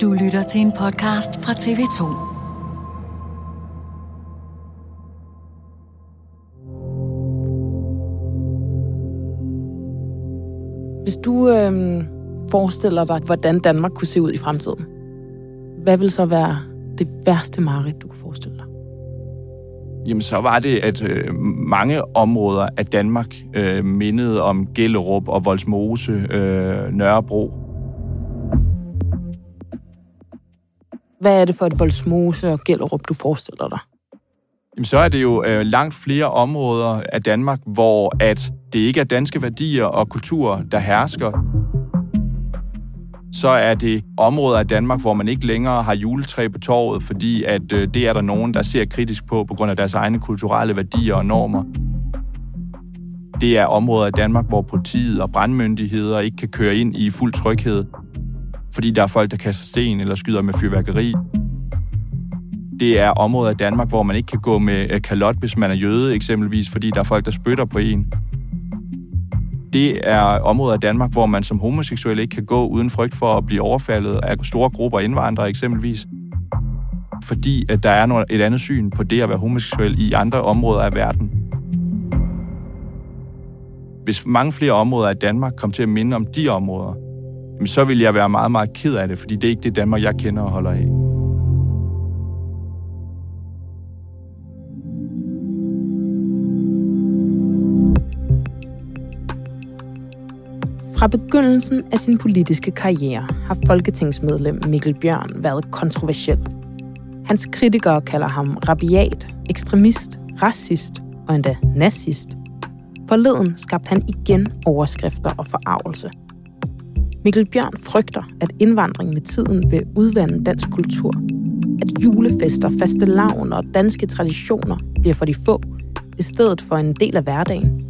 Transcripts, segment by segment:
Du lytter til en podcast fra TV2. Hvis du øhm, forestiller dig, hvordan Danmark kunne se ud i fremtiden, hvad vil så være det værste mareridt, du kunne forestille dig? Jamen, så var det, at øh, mange områder af Danmark øh, mindede om Gellerup og Voldsmose, øh, Nørrebro. Hvad er det for et Voldsmose og Gellerup, du forestiller dig? Jamen, så er det jo øh, langt flere områder af Danmark, hvor at det ikke er danske værdier og kultur, der hersker. Så er det områder af Danmark, hvor man ikke længere har juletræ på torvet, fordi at øh, det er der nogen, der ser kritisk på på grund af deres egne kulturelle værdier og normer. Det er områder af Danmark, hvor politiet og brandmyndigheder ikke kan køre ind i fuld tryghed, fordi der er folk, der kaster sten eller skyder med fyrværkeri. Det er områder i Danmark, hvor man ikke kan gå med øh, kalot, hvis man er jøde eksempelvis, fordi der er folk, der spytter på en. Det er områder i Danmark, hvor man som homoseksuel ikke kan gå uden frygt for at blive overfaldet af store grupper indvandrere eksempelvis. Fordi at der er et andet syn på det at være homoseksuel i andre områder af verden. Hvis mange flere områder af Danmark kom til at minde om de områder, så vil jeg være meget, meget ked af det, fordi det er ikke det Danmark, jeg kender og holder af. Fra begyndelsen af sin politiske karriere har folketingsmedlem Mikkel Bjørn været kontroversiel. Hans kritikere kalder ham rabiat, ekstremist, racist og endda nazist. Forleden skabte han igen overskrifter og forarvelse. Mikkel Bjørn frygter, at indvandring med tiden vil udvande dansk kultur. At julefester, faste lavn og danske traditioner bliver for de få, i stedet for en del af hverdagen.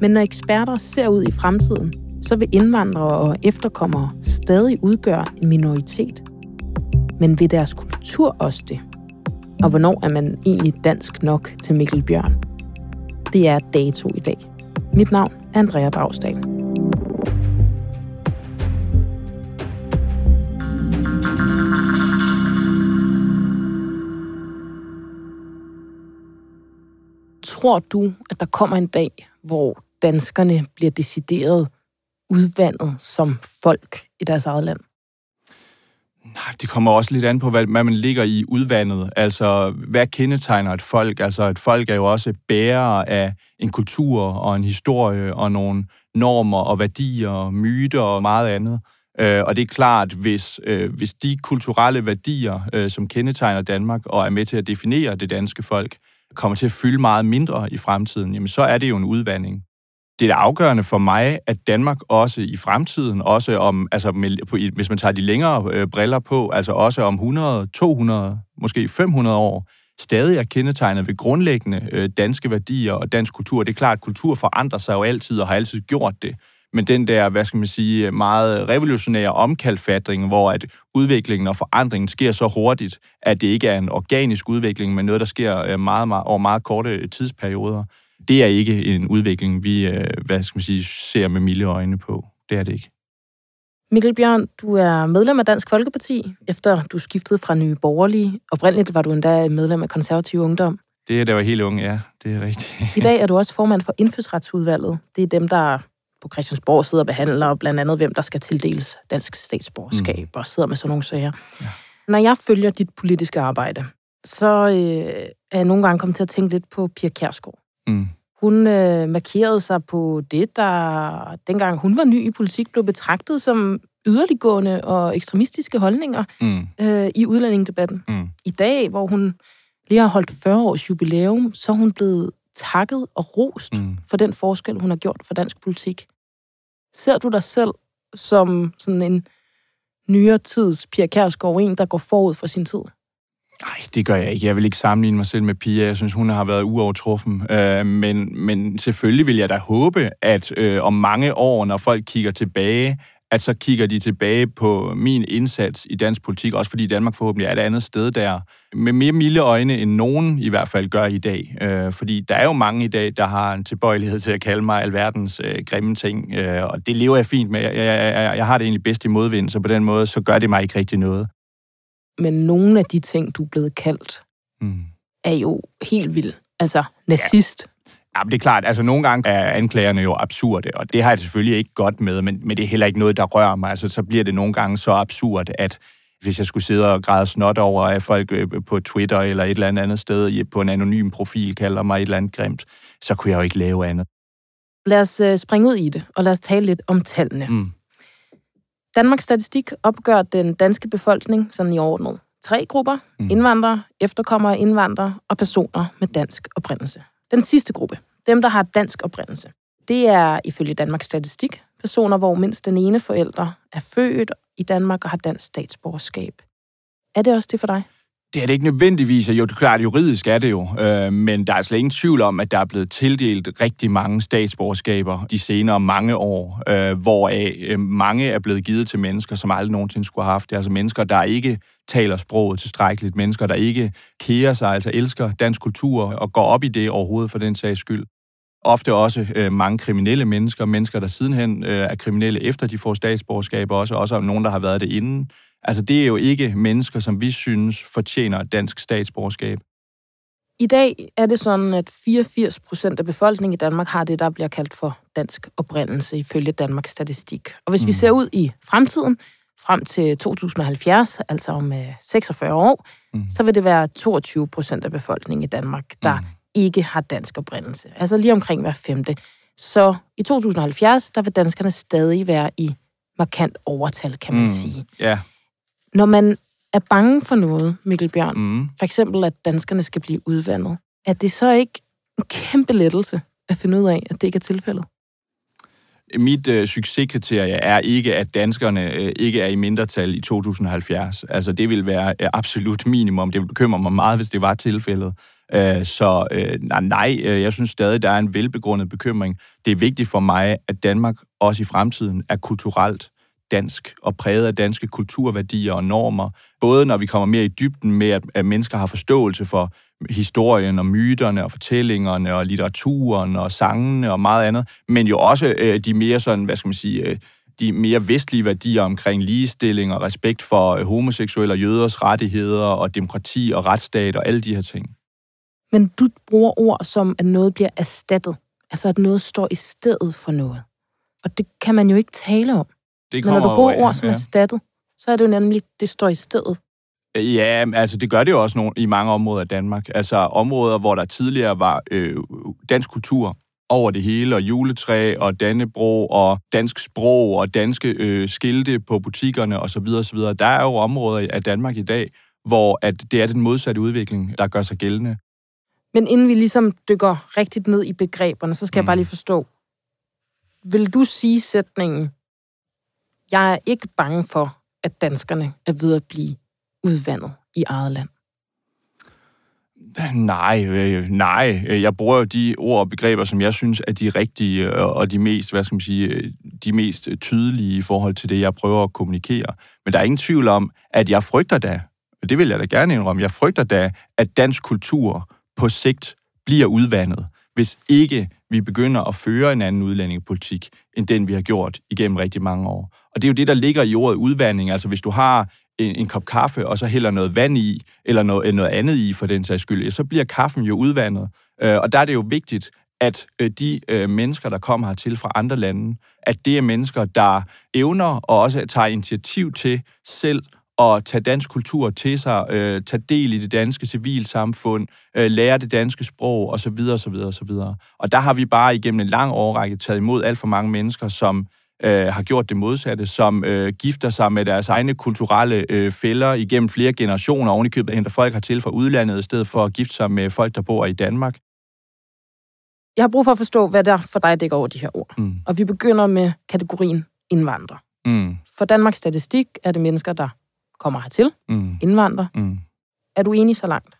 Men når eksperter ser ud i fremtiden, så vil indvandrere og efterkommere stadig udgøre en minoritet. Men vil deres kultur også det? Og hvornår er man egentlig dansk nok til Mikkel Bjørn? Det er dato i dag. Mit navn er Andrea Dragsdal. Tror du, at der kommer en dag, hvor danskerne bliver decideret udvandet som folk i deres eget land? Nej, det kommer også lidt an på, hvad, man ligger i udvandet. Altså, hvad kendetegner et folk? Altså, et folk er jo også bærer af en kultur og en historie og nogle normer og værdier og myter og meget andet. Øh, og det er klart, hvis, øh, hvis de kulturelle værdier, øh, som kendetegner Danmark og er med til at definere det danske folk, kommer til at fylde meget mindre i fremtiden, jamen så er det jo en udvandring det er afgørende for mig, at Danmark også i fremtiden, også om, altså med, på, hvis man tager de længere øh, briller på, altså også om 100, 200, måske 500 år, stadig er kendetegnet ved grundlæggende øh, danske værdier og dansk kultur. Det er klart, at kultur forandrer sig jo altid og har altid gjort det men den der, hvad skal man sige, meget revolutionære omkalfatring, hvor at udviklingen og forandringen sker så hurtigt, at det ikke er en organisk udvikling, men noget, der sker øh, meget, meget, over meget korte tidsperioder. Det er ikke en udvikling, vi øh, hvad skal man sige, ser med milde øjne på. Det er det ikke. Mikkel Bjørn, du er medlem af Dansk Folkeparti, efter du skiftede fra Nye Borgerlige. Oprindeligt var du endda medlem af Konservativ Ungdom. Det er, der var helt unge, ja. Det er rigtigt. I dag er du også formand for Indfødsretsudvalget. Det er dem, der på Christiansborg sidder og behandler blandt andet, hvem der skal tildeles dansk statsborgerskab, mm. og sidder med sådan nogle sager. Ja. Når jeg følger dit politiske arbejde, så øh, er jeg nogle gange kommet til at tænke lidt på Pia Kærsgaard. Mm. Hun øh, markerede sig på det, der dengang hun var ny i politik, blev betragtet som yderliggående og ekstremistiske holdninger mm. øh, i udlændingedebatten. Mm. I dag, hvor hun lige har holdt 40 års jubilæum, så er hun blevet takket og rost mm. for den forskel, hun har gjort for dansk politik. Ser du dig selv som sådan en nyere tids Pia Kærsgaard, en, der går forud for sin tid? Nej, det gør jeg ikke. Jeg vil ikke sammenligne mig selv med Pia. Jeg synes, hun har været uovertruffen. Øh, men, men selvfølgelig vil jeg da håbe, at øh, om mange år, når folk kigger tilbage, at så kigger de tilbage på min indsats i dansk politik, også fordi Danmark forhåbentlig er et andet sted der, med mere milde øjne, end nogen i hvert fald gør i dag. Øh, fordi der er jo mange i dag, der har en tilbøjelighed til at kalde mig alverdens øh, grimme ting, øh, og det lever jeg fint med. Jeg, jeg, jeg, jeg har det egentlig bedst i modvind, så på den måde, så gør det mig ikke rigtig noget. Men nogle af de ting, du er blevet kaldt, mm. er jo helt vildt. Altså, nazist, Ja, men det er klart, altså nogle gange er anklagerne jo absurde, og det har jeg selvfølgelig ikke godt med, men, men det er heller ikke noget, der rører mig. Altså, så bliver det nogle gange så absurd, at hvis jeg skulle sidde og græde snot over, at folk øh, på Twitter eller et eller andet sted på en anonym profil kalder mig et eller andet grimt, så kunne jeg jo ikke lave andet. Lad os øh, springe ud i det, og lad os tale lidt om tallene. Mm. Danmarks Statistik opgør den danske befolkning sådan i ordnet. Tre grupper, mm. indvandrere, efterkommere indvandrere og personer med dansk oprindelse. Den sidste gruppe, dem der har dansk oprindelse, det er ifølge Danmarks Statistik personer, hvor mindst den ene forælder er født i Danmark og har dansk statsborgerskab. Er det også det for dig? Det er det ikke nødvendigvis, jo det er klart, juridisk er det jo, øh, men der er slet ingen tvivl om, at der er blevet tildelt rigtig mange statsborgerskaber de senere mange år, øh, hvoraf øh, mange er blevet givet til mennesker, som aldrig nogensinde skulle have haft det. Altså mennesker, der ikke taler sproget tilstrækkeligt, mennesker, der ikke kærer sig, altså elsker dansk kultur og går op i det overhovedet for den sags skyld. Ofte også øh, mange kriminelle mennesker, mennesker, der sidenhen øh, er kriminelle efter de får statsborgerskab, også, også nogen, der har været det inden. Altså, det er jo ikke mennesker, som vi synes fortjener dansk statsborgerskab. I dag er det sådan, at 84 procent af befolkningen i Danmark har det, der bliver kaldt for dansk oprindelse, ifølge Danmarks Statistik. Og hvis mm. vi ser ud i fremtiden, frem til 2070, altså om 46 øh, år, mm. så vil det være 22 procent af befolkningen i Danmark, der mm. ikke har dansk oprindelse. Altså lige omkring hver femte. Så i 2070, der vil danskerne stadig være i markant overtal, kan man mm. sige. Yeah. Når man er bange for noget, Mikkel Bjørn, mm. for eksempel at danskerne skal blive udvandet, er det så ikke en kæmpe lettelse at finde ud af, at det ikke er tilfældet? Mit øh, succeskriterie er ikke, at danskerne øh, ikke er i mindretal i 2070. Altså, det vil være øh, absolut minimum. Det bekymrer mig meget, hvis det var tilfældet. Øh, så øh, nej, nej, øh, jeg synes stadig, der er en velbegrundet bekymring. Det er vigtigt for mig, at Danmark også i fremtiden er kulturelt dansk og præget af danske kulturværdier og normer. Både når vi kommer mere i dybden med, at, at mennesker har forståelse for historien og myterne og fortællingerne og litteraturen og sangene og meget andet, men jo også øh, de mere sådan, hvad skal man sige, øh, de mere vestlige værdier omkring ligestilling og respekt for øh, homoseksuelle og jøders rettigheder og demokrati og retsstat og alle de her ting. Men du bruger ord som, at noget bliver erstattet. Altså, at noget står i stedet for noget. Og det kan man jo ikke tale om. Det Men når du bruger ord som ja. erstattet, så er det jo nemlig, det står i stedet. Ja, altså det gør det jo også nogle, i mange områder af Danmark. Altså områder, hvor der tidligere var øh, dansk kultur over det hele, og juletræ, og Dannebro, og dansk sprog, og danske øh, skilte på butikkerne osv. osv. Der er jo områder af Danmark i dag, hvor at det er den modsatte udvikling, der gør sig gældende. Men inden vi ligesom dykker rigtigt ned i begreberne, så skal mm. jeg bare lige forstå. Vil du sige sætningen, jeg er ikke bange for, at danskerne er ved at blive udvandet i eget land. Nej, øh, nej. Jeg bruger de ord og begreber, som jeg synes er de rigtige øh, og de mest, hvad skal man sige, øh, de mest tydelige i forhold til det, jeg prøver at kommunikere. Men der er ingen tvivl om, at jeg frygter da, og det vil jeg da gerne indrømme, jeg frygter da, at dansk kultur på sigt bliver udvandet, hvis ikke vi begynder at føre en anden udlændingepolitik, end den vi har gjort igennem rigtig mange år. Og det er jo det, der ligger i ordet udvandring. Altså hvis du har en, en kop kaffe, og så hælder noget vand i, eller noget, øh, noget andet i for den sags skyld, så bliver kaffen jo udvandet. Øh, og der er det jo vigtigt, at øh, de øh, mennesker, der kommer hertil fra andre lande, at det er mennesker, der evner og også tager initiativ til selv at tage dansk kultur til sig, øh, tage del i det danske civilsamfund, øh, lære det danske sprog osv. osv. osv. Og der har vi bare igennem en lang årrække taget imod alt for mange mennesker, som øh, har gjort det modsatte, som øh, gifter sig med deres egne kulturelle øh, fælder igennem flere generationer, oven i købet henter folk hertil fra udlandet, i stedet for at gifte sig med folk, der bor i Danmark. Jeg har brug for at forstå, hvad der for dig dækker over de her ord. Mm. Og vi begynder med kategorien indvandrer. Mm. For Danmarks Statistik er det mennesker, der kommer hertil, mm. indvandrer. Mm. Er du enig så langt?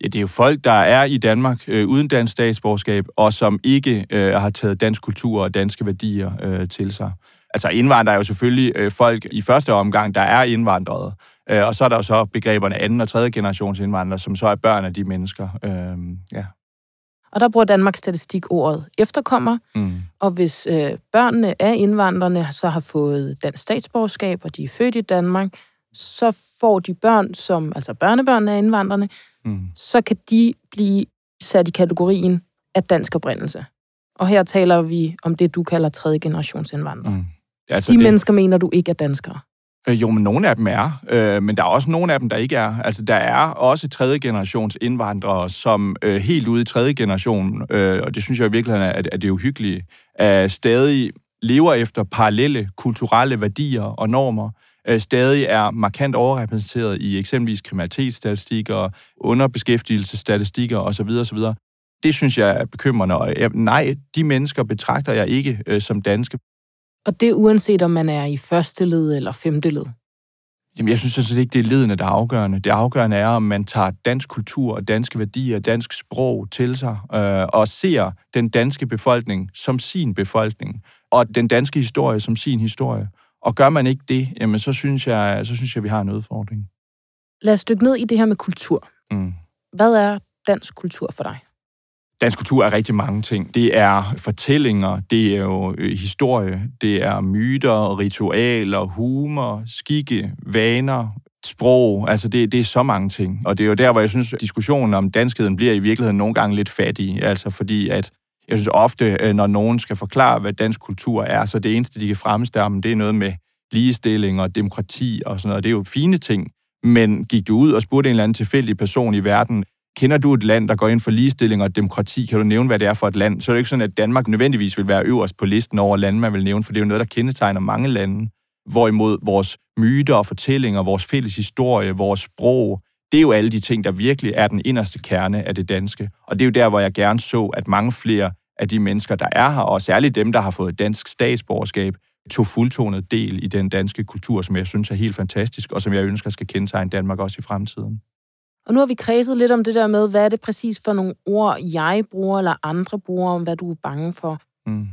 Ja, det er jo folk, der er i Danmark øh, uden dansk statsborgerskab, og som ikke øh, har taget dansk kultur og danske værdier øh, til sig. Altså indvandrere er jo selvfølgelig øh, folk i første omgang, der er indvandrede. Øh, og så er der jo så begreberne anden og tredje generations indvandrere, som så er børn af de mennesker. Øh, ja. Og der bruger Danmarks Statistik ordet efterkommer, mm. og hvis øh, børnene af indvandrerne så har fået dansk statsborgerskab, og de er født i Danmark, så får de børn, som altså børnebørnene af indvandrerne, mm. så kan de blive sat i kategorien af dansk oprindelse. Og her taler vi om det, du kalder tredje generations indvandrere. Mm. Altså, de det... mennesker mener du ikke er danskere? Øh, jo, men nogle af dem er. Øh, men der er også nogle af dem, der ikke er. Altså, der er også tredje generations indvandrere, som øh, helt ude i tredje generation, øh, og det synes jeg i virkeligheden er, at, at det er uhyggeligt, er stadig lever efter parallelle kulturelle værdier og normer, øh, stadig er markant overrepræsenteret i eksempelvis kriminalitetsstatistikker, underbeskæftigelsesstatistikker osv. osv. Det synes jeg er bekymrende, og jeg, nej, de mennesker betragter jeg ikke øh, som danske. Og det uanset om man er i første led eller femte led? Jamen, jeg synes sådan ikke, det er ledende, der er afgørende. Det afgørende er, om man tager dansk kultur og danske værdier, dansk sprog til sig, øh, og ser den danske befolkning som sin befolkning, og den danske historie som sin historie. Og gør man ikke det, jamen så synes jeg, så synes jeg, vi har en udfordring. Lad os dykke ned i det her med kultur. Mm. Hvad er dansk kultur for dig? Dansk kultur er rigtig mange ting. Det er fortællinger, det er jo øh, historie, det er myter, ritualer, humor, skikke, vaner, sprog. Altså, det, det er så mange ting. Og det er jo der, hvor jeg synes, diskussionen om danskheden bliver i virkeligheden nogle gange lidt fattig. Altså, fordi at jeg synes ofte, øh, når nogen skal forklare, hvad dansk kultur er, så det eneste, de kan fremstamme, det er noget med ligestilling og demokrati og sådan noget. Det er jo fine ting. Men gik du ud og spurgte en eller anden tilfældig person i verden, kender du et land, der går ind for ligestilling og demokrati? Kan du nævne, hvad det er for et land? Så er det ikke sådan, at Danmark nødvendigvis vil være øverst på listen over lande, man vil nævne, for det er jo noget, der kendetegner mange lande. Hvorimod vores myter og fortællinger, vores fælles historie, vores sprog, det er jo alle de ting, der virkelig er den inderste kerne af det danske. Og det er jo der, hvor jeg gerne så, at mange flere af de mennesker, der er her, og særligt dem, der har fået dansk statsborgerskab, tog fuldtonet del i den danske kultur, som jeg synes er helt fantastisk, og som jeg ønsker skal kendetegne Danmark også i fremtiden. Og nu har vi kredset lidt om det der med, hvad er det præcis for nogle ord, jeg bruger, eller andre bruger, om hvad du er bange for. Mm.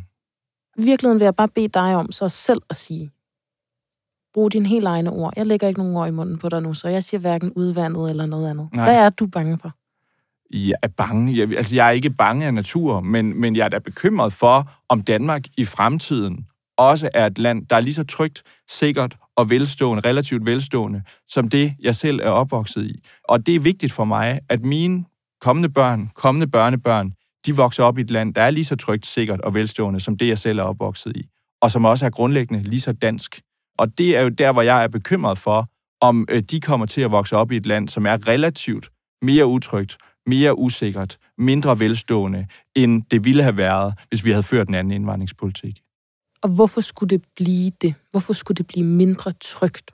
I virkeligheden vil jeg bare bede dig om så selv at sige, brug dine helt egne ord. Jeg lægger ikke nogen ord i munden på dig nu, så jeg siger hverken udvandet eller noget andet. Nej. Hvad er du bange for? Jeg er bange. Jeg, altså, jeg er ikke bange af natur, men, men jeg er da bekymret for, om Danmark i fremtiden også er et land, der er lige så trygt, sikkert og velstående, relativt velstående, som det, jeg selv er opvokset i. Og det er vigtigt for mig, at mine kommende børn, kommende børnebørn, de vokser op i et land, der er lige så trygt, sikkert og velstående, som det, jeg selv er opvokset i. Og som også er grundlæggende lige så dansk. Og det er jo der, hvor jeg er bekymret for, om øh, de kommer til at vokse op i et land, som er relativt mere utrygt, mere usikkert, mindre velstående, end det ville have været, hvis vi havde ført en anden indvandringspolitik. Og hvorfor skulle det blive det? Hvorfor skulle det blive mindre trygt?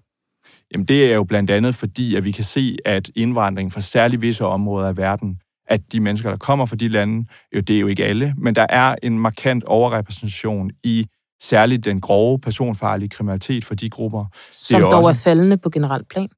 Jamen det er jo blandt andet fordi, at vi kan se, at indvandring fra særligt visse områder af verden, at de mennesker, der kommer fra de lande, jo det er jo ikke alle, men der er en markant overrepræsentation i særligt den grove personfarlige kriminalitet for de grupper. Som det er dog også... er faldende på generelt plan.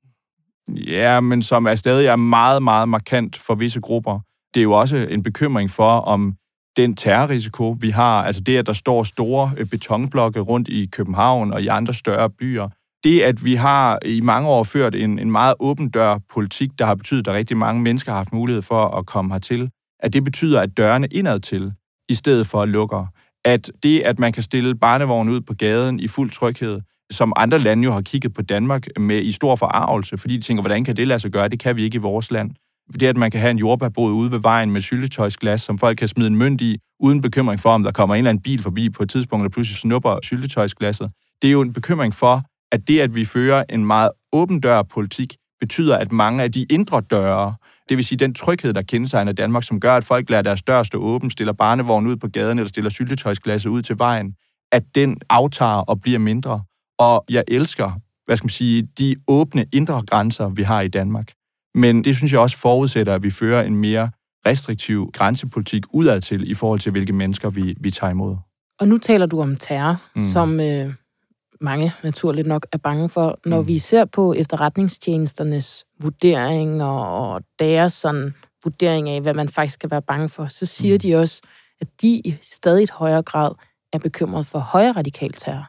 Ja, men som er stadig er meget, meget markant for visse grupper. Det er jo også en bekymring for, om den terrorrisiko, vi har, altså det, at der står store øh, betonblokke rundt i København og i andre større byer, det, at vi har i mange år ført en, en meget åben dør politik, der har betydet, at rigtig mange mennesker har haft mulighed for at komme hertil, at det betyder, at dørene indad til, i stedet for at lukke. At det, at man kan stille barnevognen ud på gaden i fuld tryghed, som andre lande jo har kigget på Danmark med i stor forarvelse, fordi de tænker, hvordan kan det lade sig gøre? Det kan vi ikke i vores land. Det, at man kan have en jordbærbod ude ved vejen med syltetøjsglas, som folk kan smide en mønt i, uden bekymring for, om der kommer en eller anden bil forbi på et tidspunkt, der pludselig snupper syltetøjsglasset. Det er jo en bekymring for, at det, at vi fører en meget åben dør politik, betyder, at mange af de indre døre, det vil sige den tryghed, der kendetegner Danmark, som gør, at folk lader deres dør stå åben, stiller barnevogn ud på gaden eller stiller syltetøjsglasset ud til vejen, at den aftager og bliver mindre. Og jeg elsker, hvad skal man sige, de åbne indre grænser, vi har i Danmark. Men det synes jeg også forudsætter, at vi fører en mere restriktiv grænsepolitik udad til, i forhold til, hvilke mennesker vi, vi tager imod. Og nu taler du om terror, mm. som øh, mange naturligt nok er bange for. Når mm. vi ser på efterretningstjenesternes vurdering og, deres sådan, vurdering af, hvad man faktisk skal være bange for, så siger mm. de også, at de i stadig højere grad er bekymret for højere radikal terror.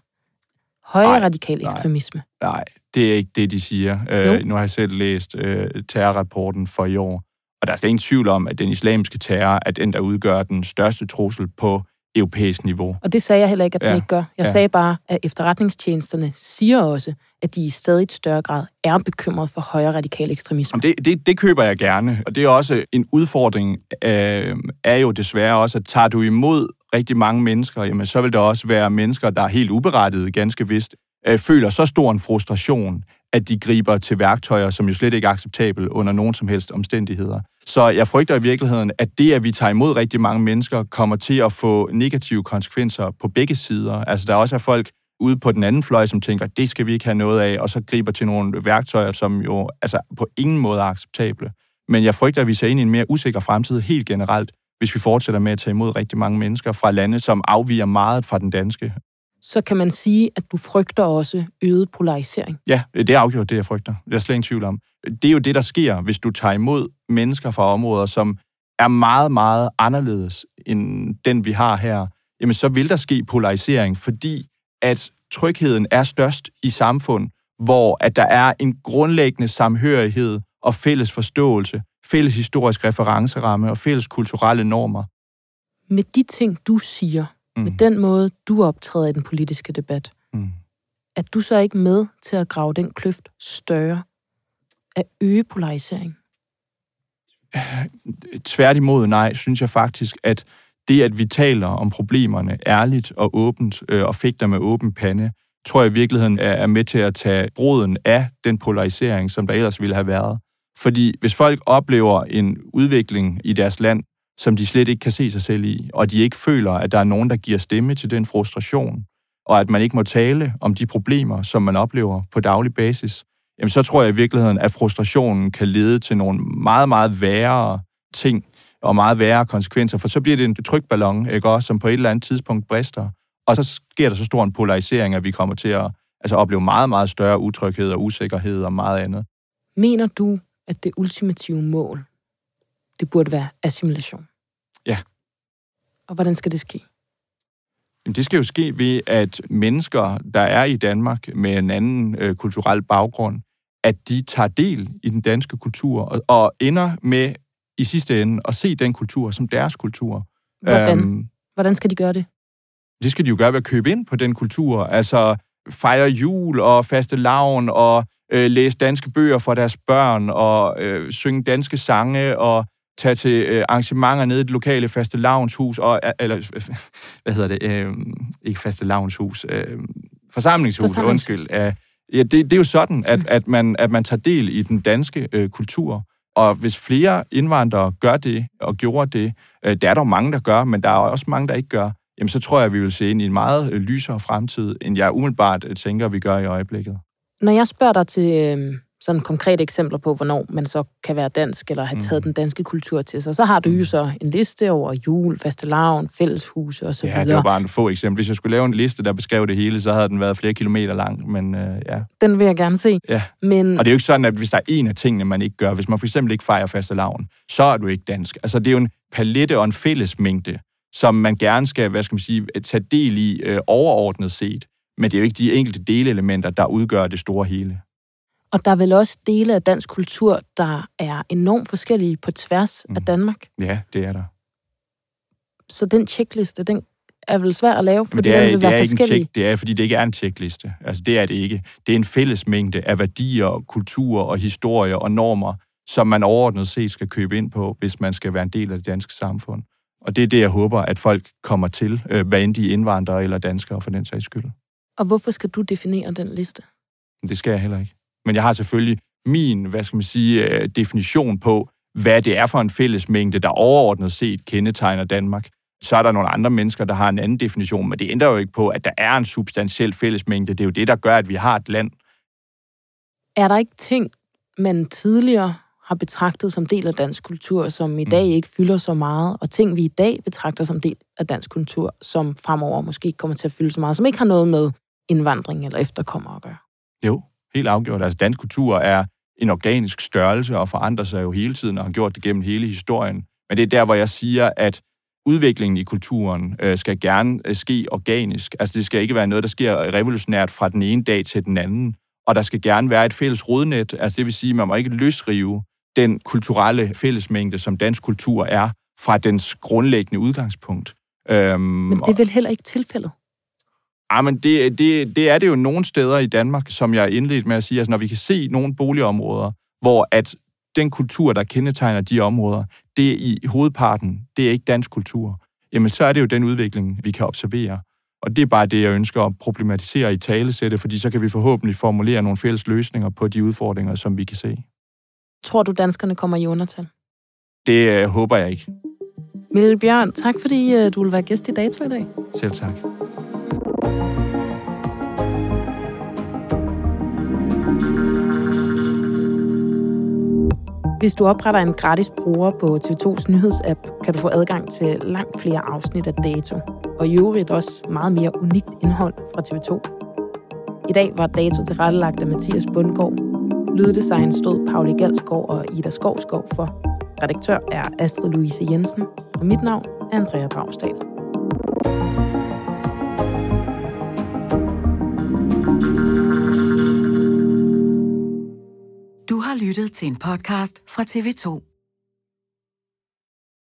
Højere radikal ekstremisme. Nej, nej, det er ikke det, de siger. Øh, nu har jeg selv læst øh, terrorrapporten for i år, og der er slet ingen tvivl om, at den islamiske terror er den, der udgør den største trussel på europæisk niveau. Og det sagde jeg heller ikke, at den ja. ikke gør. Jeg ja. sagde bare, at efterretningstjenesterne siger også, at de i stadig større grad er bekymret for højere radikal ekstremisme. Det, det, det køber jeg gerne, og det er også en udfordring, øh, er jo desværre også, at tager du imod rigtig mange mennesker, jamen så vil der også være mennesker, der er helt uberettiget, ganske vist, øh, føler så stor en frustration, at de griber til værktøjer, som jo slet ikke er acceptabel under nogen som helst omstændigheder. Så jeg frygter i virkeligheden, at det, at vi tager imod rigtig mange mennesker, kommer til at få negative konsekvenser på begge sider. Altså der også er folk ude på den anden fløj, som tænker, det skal vi ikke have noget af, og så griber til nogle værktøjer, som jo altså, på ingen måde er acceptable. Men jeg frygter, at vi ser ind i en mere usikker fremtid helt generelt, hvis vi fortsætter med at tage imod rigtig mange mennesker fra lande, som afviger meget fra den danske. Så kan man sige, at du frygter også øget polarisering? Ja, det er afgjort det, jeg frygter. Det er slet ingen tvivl om. Det er jo det, der sker, hvis du tager imod mennesker fra områder, som er meget, meget anderledes end den, vi har her. Jamen, så vil der ske polarisering, fordi at trygheden er størst i samfund, hvor at der er en grundlæggende samhørighed og fælles forståelse fælles historisk referenceramme og fælles kulturelle normer. Med de ting, du siger, mm. med den måde, du optræder i den politiske debat, mm. er du så ikke med til at grave den kløft større, at øge polarisering? Tværtimod nej, synes jeg faktisk, at det, at vi taler om problemerne ærligt og åbent øh, og fægter med åben pande, tror jeg i virkeligheden er, er med til at tage broden af den polarisering, som der ellers ville have været. Fordi hvis folk oplever en udvikling i deres land, som de slet ikke kan se sig selv i, og de ikke føler, at der er nogen, der giver stemme til den frustration, og at man ikke må tale om de problemer, som man oplever på daglig basis, jamen så tror jeg i virkeligheden, at frustrationen kan lede til nogle meget, meget værre ting og meget værre konsekvenser, for så bliver det en trykballon, ikke også, som på et eller andet tidspunkt brister, og så sker der så stor en polarisering, at vi kommer til at altså, opleve meget, meget større utryghed og usikkerhed og meget andet. Mener du, at det ultimative mål, det burde være assimilation. Ja. Og hvordan skal det ske? Det skal jo ske ved, at mennesker, der er i Danmark med en anden øh, kulturel baggrund, at de tager del i den danske kultur og, og ender med i sidste ende at se den kultur som deres kultur. Hvordan? Øhm, Hvordan skal de gøre det? Det skal de jo gøre ved at købe ind på den kultur. Altså fejre jul og faste lavn og øh, læse danske bøger for deres børn, og øh, synge danske sange, og tage til øh, arrangementer nede i det lokale faste lavnshus, og, eller, hvad hedder det, øh, ikke faste lavnshus, øh, forsamlingshus, forsamlingshus. undskyld. Øh, ja, det, det er jo sådan, at, mm. at, man, at man tager del i den danske øh, kultur, og hvis flere indvandrere gør det, og gjorde det, øh, der er der mange, der gør, men der er også mange, der ikke gør, jamen så tror jeg, vi vil se ind i en meget øh, lysere fremtid, end jeg umiddelbart øh, tænker, vi gør i øjeblikket. Når jeg spørger dig til øh, sådan konkrete eksempler på, hvornår man så kan være dansk, eller have taget Mhm. den danske kultur til sig. Så har du jo så en liste over jul, fastelavn, fælleshuse osv. Ja, det var bare en få eksempler. Hvis jeg skulle lave en liste, der beskrev det hele, så havde den været flere kilometer lang. Men øh, ja. Den vil jeg gerne se. ja. Men Og det er jo ikke sådan, at hvis der er en af tingene, man ikke gør, hvis man for eksempel ikke fejrer fastelavn, så er du ikke dansk. Altså, det er jo en palette og en fællesmængde, som man gerne skal, hvad skal man sige, tage del i øh, overordnet set. Men det er jo ikke de enkelte delelementer, der udgør det store hele. Og der er vel også dele af dansk kultur, der er enormt forskellige på tværs mm. af Mhm. Danmark. Ja, det er der. Så den checkliste, den er vel svær at lave, Men fordi det er, den vil det er være ikke en forskellig. check, det er, fordi det ikke er en checkliste. Altså, det er det ikke. Det er en fællesmængde af værdier, kultur og historie og normer, som man overordnet set skal købe ind på, hvis man skal være en del af det danske samfund. Og det er det, jeg håber, at folk kommer til, øh, hvad end de er indvandrere eller danskere for den sags skyld. Og hvorfor skal du definere den liste? Men Det skal jeg heller ikke. Men jeg har selvfølgelig min, hvad skal man sige, øh, definition på, hvad det er for en fællesmængde, der overordnet set kendetegner Danmark. Så er der nogle andre mennesker, der har en anden definition, men det ændrer jo ikke på, at der er en substantiel fællesmængde. Det er jo det, der gør, at vi har et land. Er der ikke ting, man tidligere har betragtet som del af dansk kultur, som i dag ikke fylder så meget, og ting, vi i dag betragter som del af dansk kultur, som fremover måske ikke kommer til at fylde så meget, som ikke har noget med indvandring eller efterkommere at gøre? Jo, helt afgjort. Altså, dansk kultur er en organisk størrelse og forandrer sig jo hele tiden og har gjort det gennem hele historien. Men det er der, hvor jeg siger, at udviklingen i kulturen øh, skal gerne øh, ske organisk. Altså, det skal ikke være noget, der sker revolutionært fra den ene dag til den anden. Og der skal gerne være et fælles rodnet. Altså, det vil sige, at man må ikke løsrive den kulturelle fællesmængde, som dansk kultur er, fra dens grundlæggende udgangspunkt. Øhm, Men det er vel heller ikke tilfældet? Ja, men det, det, det er det jo nogle steder i Danmark, som jeg indledte med at sige. Altså, når vi kan se nogle boligområder, hvor at den kultur, der kendetegner de områder, det er i hovedparten, det er ikke dansk kultur. Jamen, så er det jo den udvikling, vi kan observere. Og det er bare det, jeg ønsker at problematisere i talesætte, fordi så kan vi forhåbentlig formulere nogle fælles løsninger på de udfordringer, som vi kan se. Tror du, danskerne kommer i undertal? Det øh, håber jeg ikke. Mille Bjørn, tak fordi øh, du vil være gæst i Dato i dag. Selv tak. Hvis du opretter en gratis bruger på TV2's nyhedsapp, kan du få adgang til langt flere afsnit af Dato, og i øvrigt også meget mere unikt indhold fra TV2. I dag var Dato tilrettelagt af Mathias Bundgaard. Lyddesign stod Pauli Galsgaard og Ida Skovskov for. Redaktør er Astrid Louise Jensen, og mit navn er Andrea Dragsdal. Har lyttet til en podcast fra TV2.